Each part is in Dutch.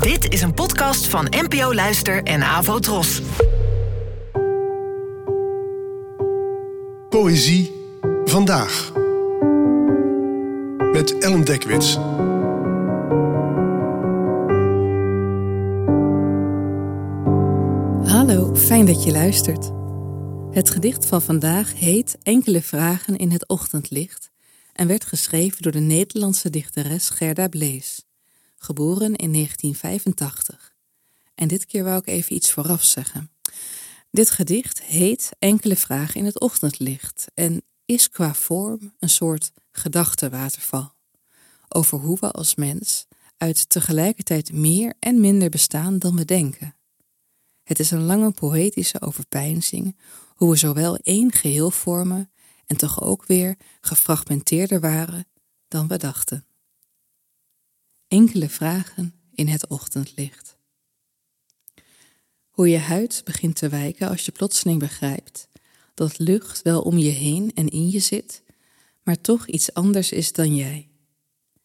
Dit is een podcast van NPO Luister en Avo Tros. Poëzie vandaag. Met Ellen Dekwits. Hallo, fijn dat je luistert. Het gedicht van vandaag heet Enkele vragen in het ochtendlicht en werd geschreven door de Nederlandse dichteres Gerda Blees, geboren in 1985. En dit keer wou ik even iets vooraf zeggen. Dit gedicht heet Enkele vragen in het ochtendlicht en is qua vorm een soort gedachtenwaterval over hoe we als mens uit tegelijkertijd meer en minder bestaan dan we denken. Het is een lange poëtische overpeinzing hoe we zowel één geheel vormen en toch ook weer gefragmenteerder waren dan we dachten. Enkele vragen in het ochtendlicht. Hoe je huid begint te wijken als je plotseling begrijpt dat lucht wel om je heen en in je zit, maar toch iets anders is dan jij.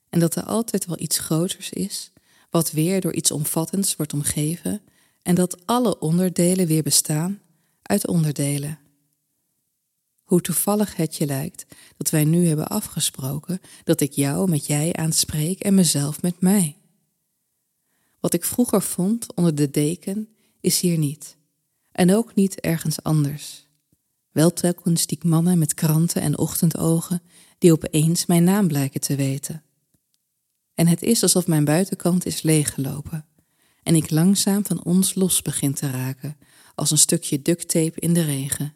En dat er altijd wel iets groters is, wat weer door iets omvattends wordt omgeven, en dat alle onderdelen weer bestaan uit onderdelen. Hoe toevallig het je lijkt dat wij nu hebben afgesproken dat ik jou met jij aanspreek en mezelf met mij. Wat ik vroeger vond onder de deken is hier niet, en ook niet ergens anders. Wel telkens die mannen met kranten en ochtendogen die opeens mijn naam blijken te weten. En het is alsof mijn buitenkant is leeggelopen en ik langzaam van ons los begin te raken, als een stukje ducttape in de regen.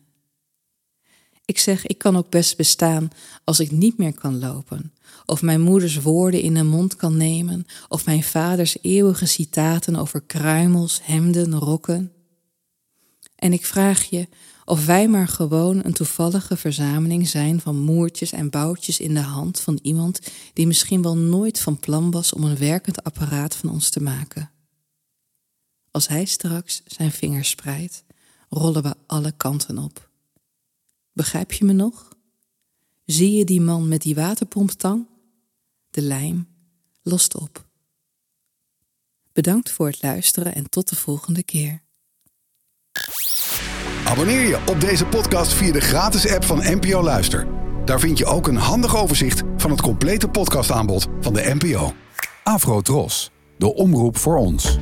Ik zeg, ik kan ook best bestaan als ik niet meer kan lopen, of mijn moeders woorden in de mond kan nemen, of mijn vaders eeuwige citaten over kruimels, hemden, rokken. En ik vraag je of wij maar gewoon een toevallige verzameling zijn van moertjes en boutjes in de hand van iemand die misschien wel nooit van plan was om een werkend apparaat van ons te maken. Als hij straks zijn vingers spreidt, rollen we alle kanten op. Begrijp je me nog? Zie je die man met die waterpomptang? De lijm lost op. Bedankt voor het luisteren en tot de volgende keer. Abonneer je op deze podcast via de gratis app van NPO Luister. Daar vind je ook een handig overzicht van het complete podcastaanbod van de NPO. Afro Tros, de omroep voor ons.